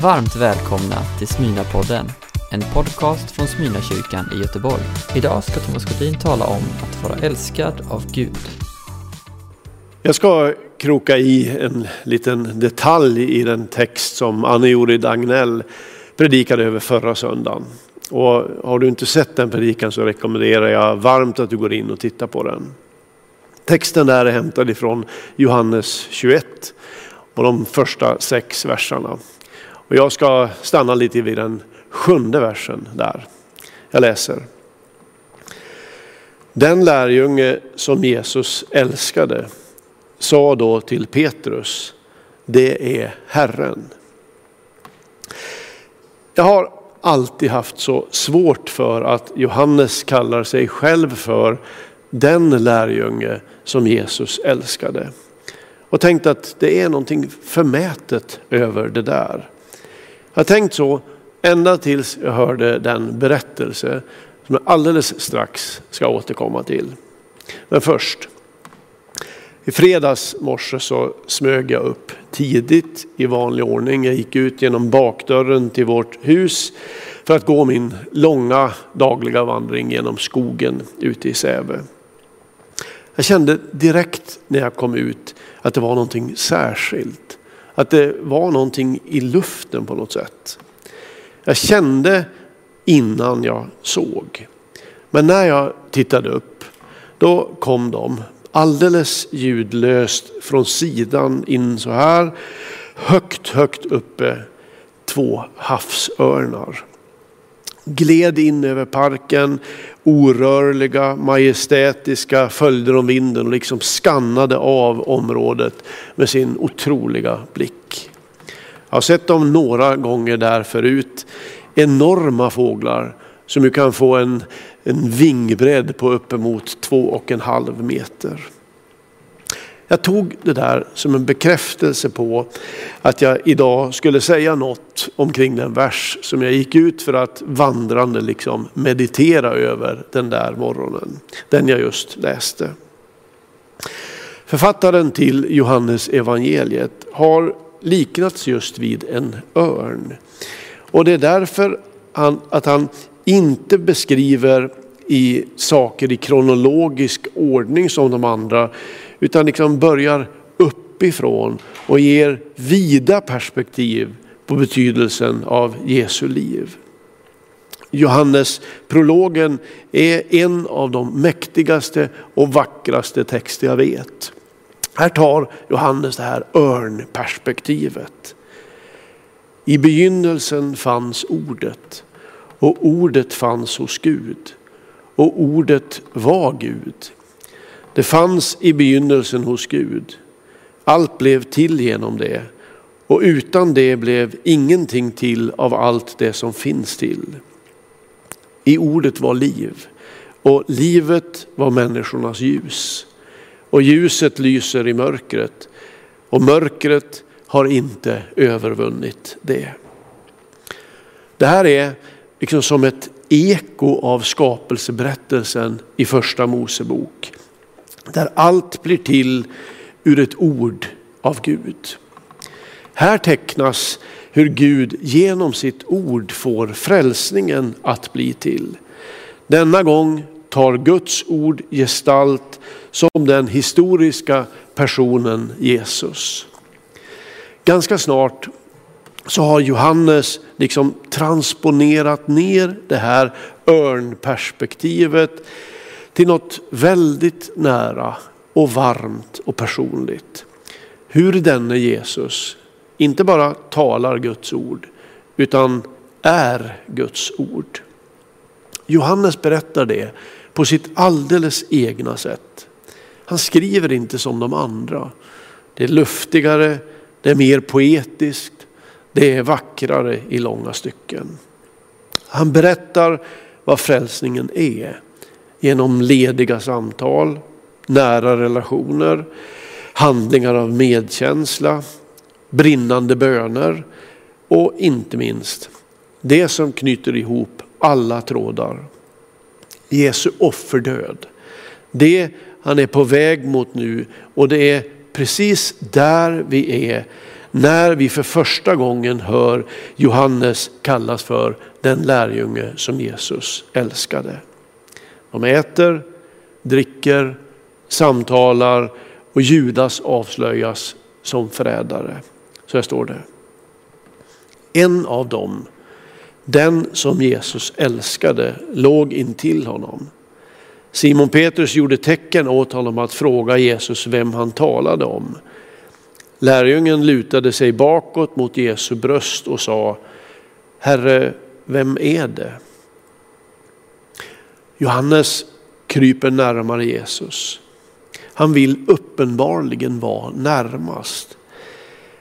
Varmt välkomna till Smyna-podden, en podcast från Smyna-kyrkan i Göteborg. Idag ska Thomas Godin tala om att vara älskad av Gud. Jag ska kroka i en liten detalj i den text som Anne-Jori Dagnell predikade över förra söndagen. Och har du inte sett den predikan så rekommenderar jag varmt att du går in och tittar på den. Texten där är hämtad ifrån Johannes 21 och de första sex verserna. Och jag ska stanna lite vid den sjunde versen där. Jag läser. Den lärjunge som Jesus älskade sa då till Petrus, det är Herren. Jag har alltid haft så svårt för att Johannes kallar sig själv för den lärjunge som Jesus älskade. Och tänkt att det är någonting förmätet över det där. Jag har tänkt så ända tills jag hörde den berättelse som jag alldeles strax ska återkomma till. Men först. I fredags morse så smög jag upp tidigt i vanlig ordning. Jag gick ut genom bakdörren till vårt hus för att gå min långa dagliga vandring genom skogen ute i Säve. Jag kände direkt när jag kom ut att det var någonting särskilt. Att det var någonting i luften på något sätt. Jag kände innan jag såg. Men när jag tittade upp, då kom de alldeles ljudlöst från sidan in så här. Högt, högt uppe, två havsörnar. Gled in över parken, orörliga, majestätiska, följde de vinden och liksom skannade av området med sin otroliga blick. Jag har sett dem några gånger där förut. Enorma fåglar som ju kan få en, en vingbredd på uppemot två och en halv meter. Jag tog det där som en bekräftelse på att jag idag skulle säga något omkring den vers som jag gick ut för att vandrande liksom meditera över den där morgonen. Den jag just läste. Författaren till Johannes evangeliet har liknats just vid en örn. Och det är därför han, att han inte beskriver i saker i kronologisk ordning som de andra utan liksom börjar uppifrån och ger vida perspektiv på betydelsen av Jesu liv. Johannes prologen är en av de mäktigaste och vackraste texter jag vet. Här tar Johannes det här örnperspektivet. I begynnelsen fanns ordet och ordet fanns hos Gud och ordet var Gud. Det fanns i begynnelsen hos Gud. Allt blev till genom det och utan det blev ingenting till av allt det som finns till. I ordet var liv och livet var människornas ljus. Och ljuset lyser i mörkret och mörkret har inte övervunnit det. Det här är liksom som ett eko av skapelseberättelsen i första Mosebok. Där allt blir till ur ett ord av Gud. Här tecknas hur Gud genom sitt ord får frälsningen att bli till. Denna gång tar Guds ord gestalt som den historiska personen Jesus. Ganska snart så har Johannes liksom transponerat ner det här örnperspektivet till något väldigt nära och varmt och personligt. Hur denne Jesus inte bara talar Guds ord utan är Guds ord. Johannes berättar det på sitt alldeles egna sätt. Han skriver inte som de andra. Det är luftigare, det är mer poetiskt, det är vackrare i långa stycken. Han berättar vad frälsningen är genom lediga samtal, nära relationer, handlingar av medkänsla, brinnande böner och inte minst det som knyter ihop alla trådar. Jesu offerdöd. Det han är på väg mot nu och det är precis där vi är när vi för första gången hör Johannes kallas för den lärjunge som Jesus älskade. De äter, dricker, samtalar och Judas avslöjas som förrädare. Så här står det. En av dem, den som Jesus älskade, låg intill honom. Simon Petrus gjorde tecken åt honom att fråga Jesus vem han talade om. Lärjungen lutade sig bakåt mot Jesu bröst och sa, Herre, vem är det? Johannes kryper närmare Jesus. Han vill uppenbarligen vara närmast.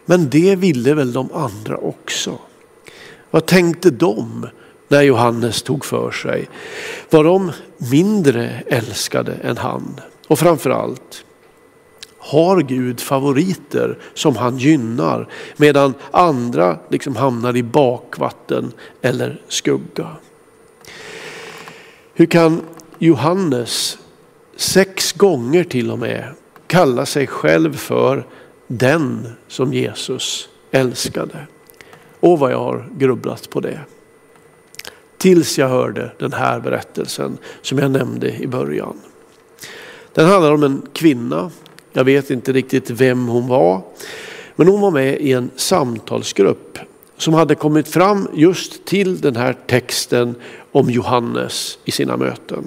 Men det ville väl de andra också. Vad tänkte de när Johannes tog för sig? Var de mindre älskade än han? Och framförallt, har Gud favoriter som han gynnar medan andra liksom hamnar i bakvatten eller skugga? Hur kan Johannes sex gånger till och med kalla sig själv för den som Jesus älskade? Och vad jag har grubblat på det. Tills jag hörde den här berättelsen som jag nämnde i början. Den handlar om en kvinna jag vet inte riktigt vem hon var. Men hon var med i en samtalsgrupp som hade kommit fram just till den här texten om Johannes i sina möten.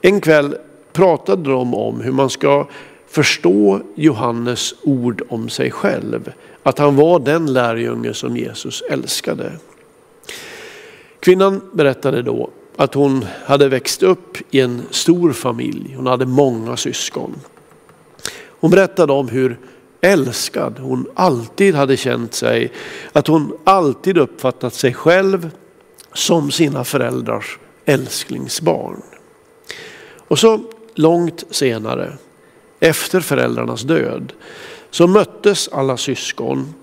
En kväll pratade de om hur man ska förstå Johannes ord om sig själv. Att han var den lärjunge som Jesus älskade. Kvinnan berättade då att hon hade växt upp i en stor familj. Hon hade många syskon. Hon berättade om hur älskad hon alltid hade känt sig. Att hon alltid uppfattat sig själv som sina föräldrars älsklingsbarn. Och så långt senare, efter föräldrarnas död, så möttes alla syskon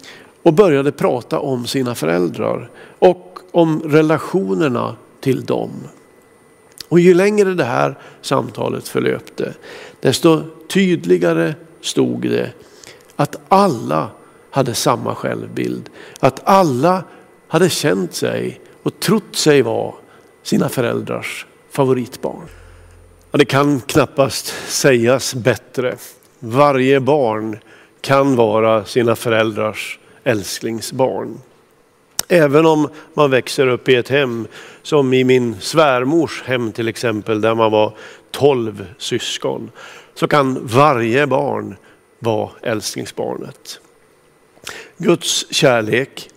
och började prata om sina föräldrar och om relationerna till dem. Och ju längre det här samtalet förlöpte, desto tydligare stod det att alla hade samma självbild. Att alla hade känt sig och trott sig vara sina föräldrars favoritbarn. Ja, det kan knappast sägas bättre. Varje barn kan vara sina föräldrars älsklingsbarn. Även om man växer upp i ett hem som i min svärmors hem till exempel där man var tolv syskon så kan varje barn vara älsklingsbarnet. Guds kärlek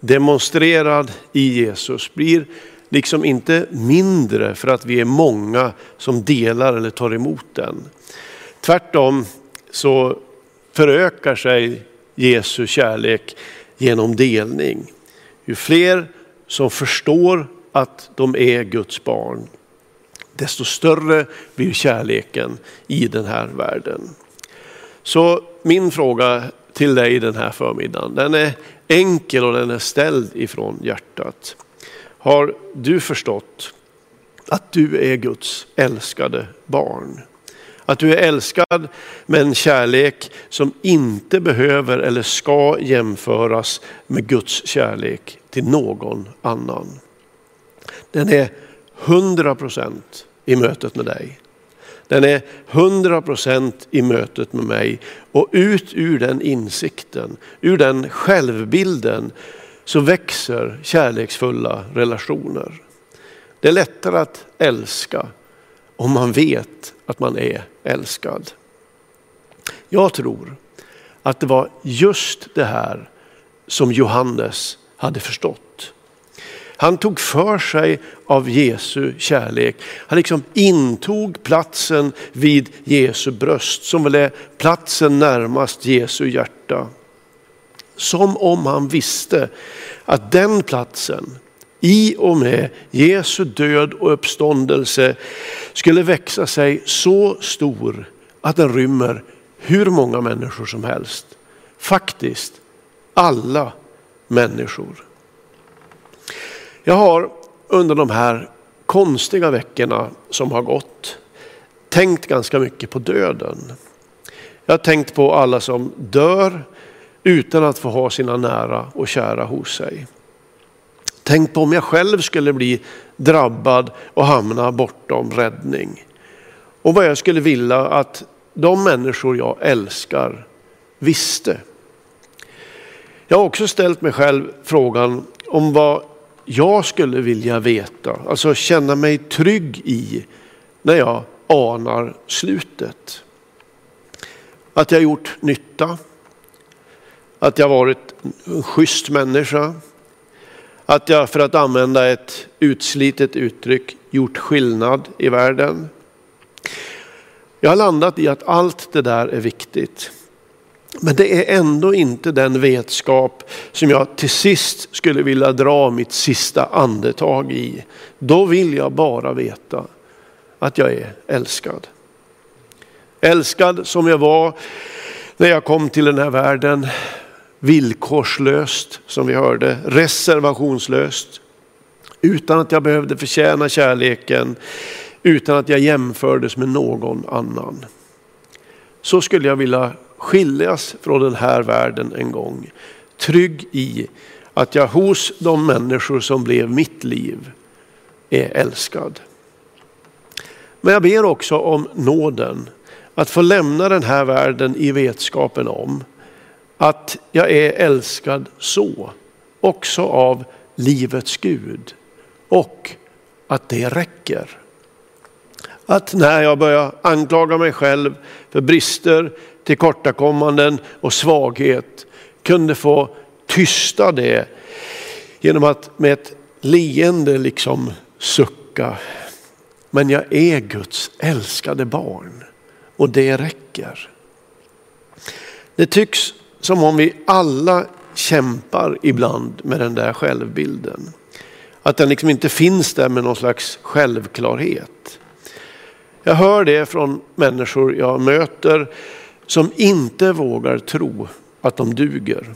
demonstrerad i Jesus blir liksom inte mindre för att vi är många som delar eller tar emot den. Tvärtom så förökar sig Jesu kärlek genom delning. Ju fler som förstår att de är Guds barn, desto större blir kärleken i den här världen. Så min fråga till dig den här förmiddagen, den är enkel och den är ställd ifrån hjärtat. Har du förstått att du är Guds älskade barn? Att du är älskad med en kärlek som inte behöver eller ska jämföras med Guds kärlek till någon annan. Den är 100% i mötet med dig. Den är 100% i mötet med mig och ut ur den insikten, ur den självbilden så växer kärleksfulla relationer. Det är lättare att älska om man vet att man är älskad. Jag tror att det var just det här som Johannes hade förstått. Han tog för sig av Jesu kärlek. Han liksom intog platsen vid Jesu bröst som väl är platsen närmast Jesu hjärta. Som om han visste att den platsen i och med Jesu död och uppståndelse skulle växa sig så stor att den rymmer hur många människor som helst. Faktiskt alla människor. Jag har under de här konstiga veckorna som har gått tänkt ganska mycket på döden. Jag har tänkt på alla som dör utan att få ha sina nära och kära hos sig. Tänk på om jag själv skulle bli drabbad och hamna bortom räddning. Och vad jag skulle vilja att de människor jag älskar visste. Jag har också ställt mig själv frågan om vad jag skulle vilja veta, alltså känna mig trygg i när jag anar slutet. Att jag gjort nytta, att jag varit en schysst människa, att jag för att använda ett utslitet uttryck gjort skillnad i världen. Jag har landat i att allt det där är viktigt. Men det är ändå inte den vetskap som jag till sist skulle vilja dra mitt sista andetag i. Då vill jag bara veta att jag är älskad. Älskad som jag var när jag kom till den här världen. Villkorslöst som vi hörde, reservationslöst. Utan att jag behövde förtjäna kärleken, utan att jag jämfördes med någon annan. Så skulle jag vilja skiljas från den här världen en gång. Trygg i att jag hos de människor som blev mitt liv är älskad. Men jag ber också om nåden att få lämna den här världen i vetskapen om att jag är älskad så, också av livets Gud. Och att det räcker. Att när jag börjar anklaga mig själv för brister, tillkortakommanden och svaghet kunde få tysta det genom att med ett leende liksom sucka. Men jag är Guds älskade barn och det räcker. Det tycks som om vi alla kämpar ibland med den där självbilden. Att den liksom inte finns där med någon slags självklarhet. Jag hör det från människor jag möter som inte vågar tro att de duger.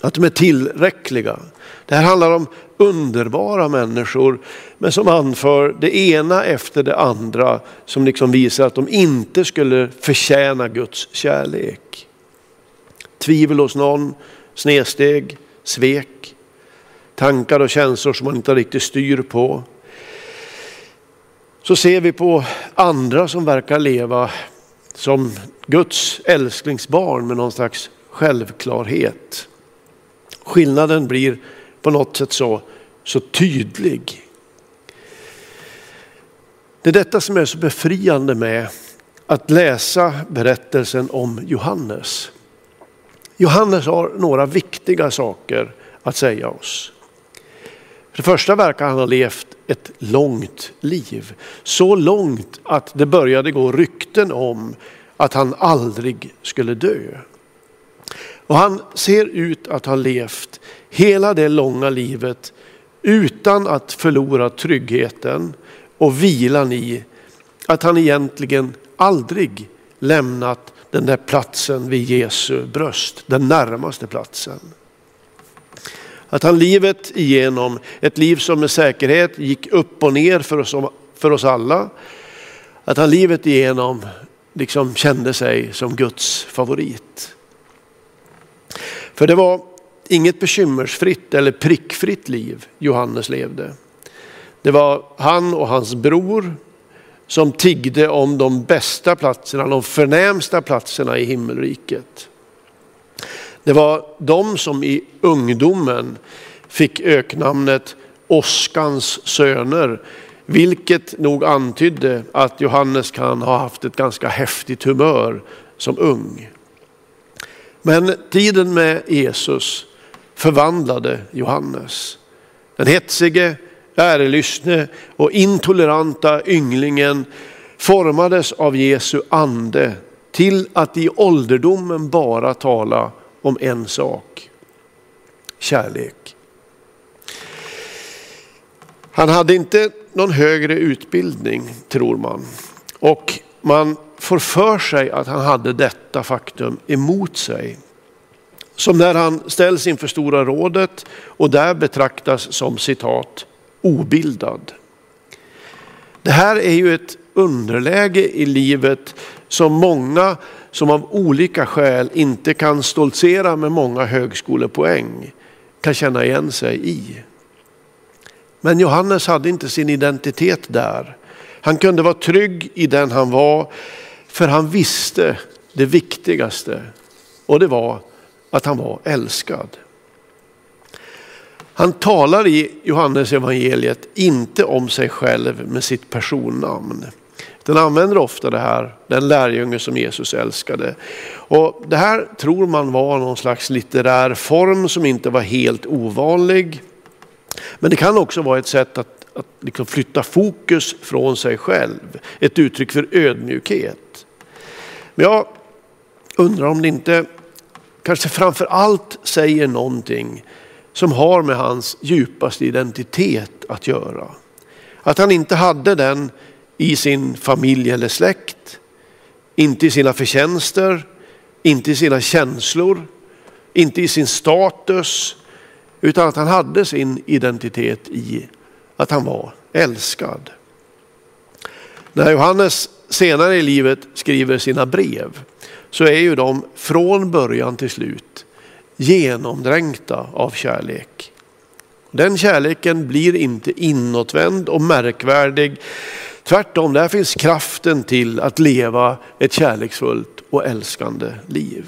Att de är tillräckliga. Det här handlar om underbara människor men som anför det ena efter det andra som liksom visar att de inte skulle förtjäna Guds kärlek. Tvivel hos någon, snedsteg, svek, tankar och känslor som man inte riktigt styr på. Så ser vi på andra som verkar leva som Guds älsklingsbarn med någon slags självklarhet. Skillnaden blir på något sätt så, så tydlig. Det är detta som är så befriande med att läsa berättelsen om Johannes. Johannes har några viktiga saker att säga oss. För det första verkar han ha levt ett långt liv. Så långt att det började gå rykten om att han aldrig skulle dö. Och han ser ut att ha levt hela det långa livet utan att förlora tryggheten och vilan i att han egentligen aldrig lämnat den där platsen vid Jesu bröst, den närmaste platsen. Att han livet igenom, ett liv som med säkerhet gick upp och ner för oss, för oss alla, att han livet igenom liksom kände sig som Guds favorit. För det var inget bekymmersfritt eller prickfritt liv Johannes levde. Det var han och hans bror som tiggde om de bästa platserna, de förnämsta platserna i himmelriket. Det var de som i ungdomen fick öknamnet Oskans söner, vilket nog antydde att Johannes kan ha haft ett ganska häftigt humör som ung. Men tiden med Jesus förvandlade Johannes. Den hetsige, ärelystne och intoleranta ynglingen formades av Jesu ande till att i ålderdomen bara tala om en sak. Kärlek. Han hade inte någon högre utbildning tror man. Och man får för sig att han hade detta faktum emot sig. Som när han ställs inför Stora rådet och där betraktas som citat obildad. Det här är ju ett underläge i livet som många som av olika skäl inte kan stoltsera med många högskolepoäng kan känna igen sig i. Men Johannes hade inte sin identitet där. Han kunde vara trygg i den han var för han visste det viktigaste och det var att han var älskad. Han talar i Johannes evangeliet inte om sig själv med sitt personnamn. Den använder ofta det här, den lärjunge som Jesus älskade. Och det här tror man var någon slags litterär form som inte var helt ovanlig. Men det kan också vara ett sätt att, att liksom flytta fokus från sig själv. Ett uttryck för ödmjukhet. Men jag undrar om det inte kanske framför allt säger någonting som har med hans djupaste identitet att göra. Att han inte hade den i sin familj eller släkt, inte i sina förtjänster, inte i sina känslor, inte i sin status, utan att han hade sin identitet i att han var älskad. När Johannes senare i livet skriver sina brev så är ju de från början till slut genomdränkta av kärlek. Den kärleken blir inte inåtvänd och märkvärdig. Tvärtom, där finns kraften till att leva ett kärleksfullt och älskande liv.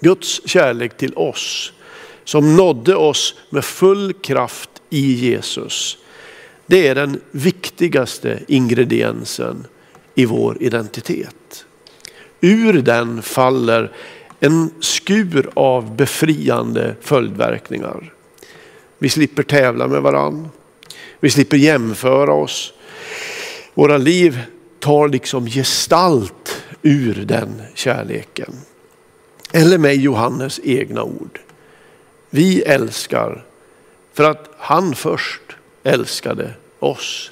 Guds kärlek till oss som nådde oss med full kraft i Jesus. Det är den viktigaste ingrediensen i vår identitet. Ur den faller en skur av befriande följdverkningar. Vi slipper tävla med varann. Vi slipper jämföra oss. Våra liv tar liksom gestalt ur den kärleken. Eller med Johannes egna ord. Vi älskar för att han först älskade oss.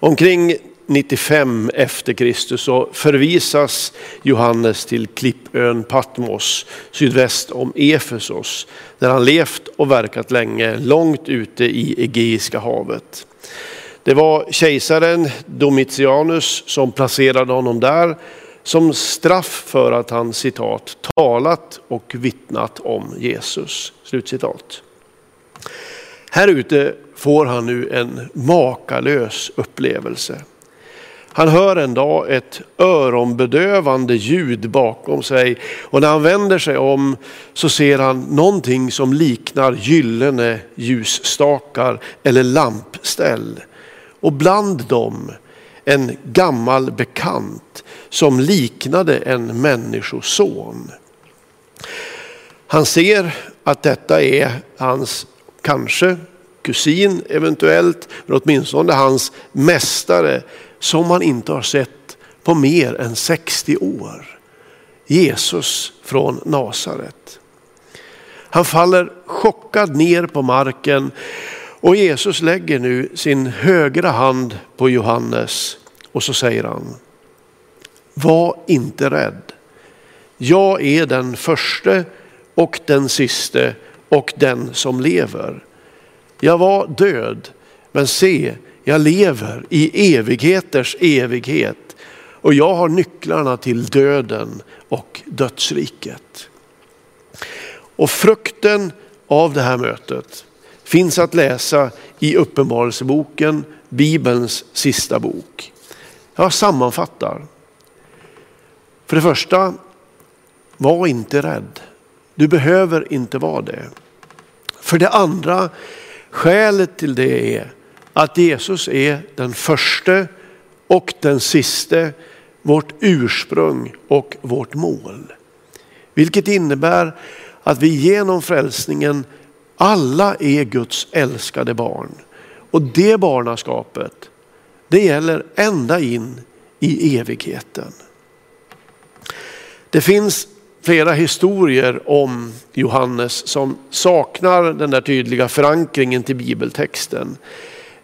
Omkring 95 efter Kristus så förvisas Johannes till klippön Patmos sydväst om Efesos där han levt och verkat länge långt ute i Egeiska havet. Det var kejsaren Domitianus som placerade honom där som straff för att han citat talat och vittnat om Jesus. Slutcitat. Här ute får han nu en makalös upplevelse. Han hör en dag ett öronbedövande ljud bakom sig och när han vänder sig om så ser han någonting som liknar gyllene ljusstakar eller lampställ. Och bland dem en gammal bekant som liknade en människoson. Han ser att detta är hans, kanske kusin eventuellt, men åtminstone hans mästare som han inte har sett på mer än 60 år. Jesus från Nasaret. Han faller chockad ner på marken och Jesus lägger nu sin högra hand på Johannes och så säger han, var inte rädd. Jag är den förste och den siste och den som lever. Jag var död, men se, jag lever i evigheters evighet och jag har nycklarna till döden och dödsriket. Och frukten av det här mötet finns att läsa i Uppenbarelseboken, Bibelns sista bok. Jag sammanfattar. För det första, var inte rädd. Du behöver inte vara det. För det andra, skälet till det är att Jesus är den första och den siste, vårt ursprung och vårt mål. Vilket innebär att vi genom frälsningen alla är Guds älskade barn. Och det barnaskapet, det gäller ända in i evigheten. Det finns flera historier om Johannes som saknar den där tydliga förankringen till bibeltexten.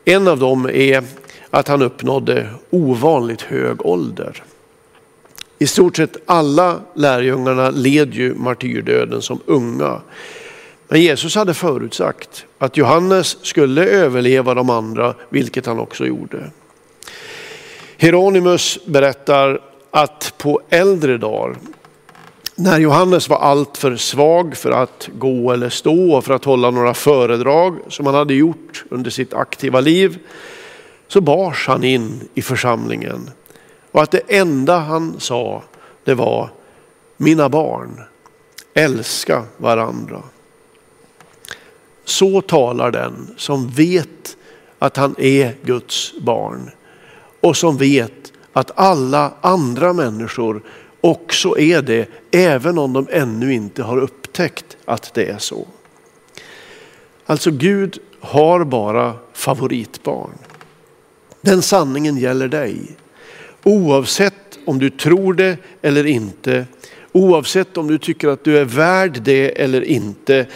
En av dem är att han uppnådde ovanligt hög ålder. I stort sett alla lärjungarna led ju martyrdöden som unga. Men Jesus hade förutsagt att Johannes skulle överleva de andra, vilket han också gjorde. Hieronymus berättar att på äldre dagar, när Johannes var alltför svag för att gå eller stå och för att hålla några föredrag som han hade gjort under sitt aktiva liv, så bars han in i församlingen. Och att det enda han sa, det var mina barn, älska varandra. Så talar den som vet att han är Guds barn och som vet att alla andra människor också är det, även om de ännu inte har upptäckt att det är så. Alltså Gud har bara favoritbarn. Den sanningen gäller dig. Oavsett om du tror det eller inte, oavsett om du tycker att du är värd det eller inte.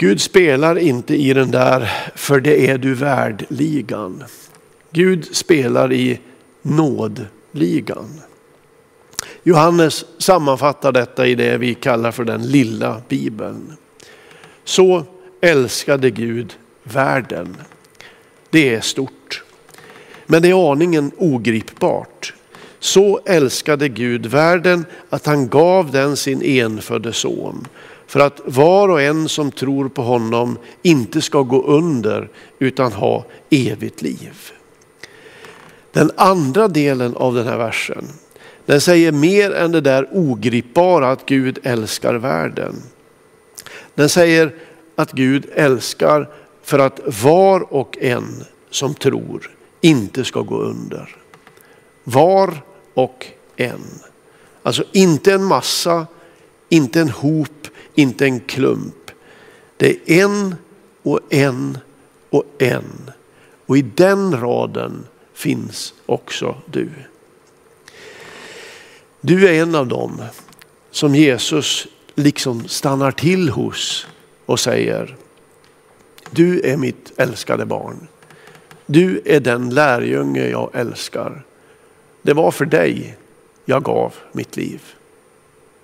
Gud spelar inte i den där för det är du värd-ligan. Gud spelar i nådligan. Johannes sammanfattar detta i det vi kallar för den lilla bibeln. Så älskade Gud världen. Det är stort. Men det är aningen ogripbart. Så älskade Gud världen att han gav den sin enfödde son. För att var och en som tror på honom inte ska gå under utan ha evigt liv. Den andra delen av den här versen, den säger mer än det där ogripbara att Gud älskar världen. Den säger att Gud älskar för att var och en som tror inte ska gå under. Var och en. Alltså inte en massa, inte en hop, inte en klump. Det är en och en och en. Och i den raden finns också du. Du är en av dem som Jesus liksom stannar till hos och säger, du är mitt älskade barn. Du är den lärjunge jag älskar. Det var för dig jag gav mitt liv.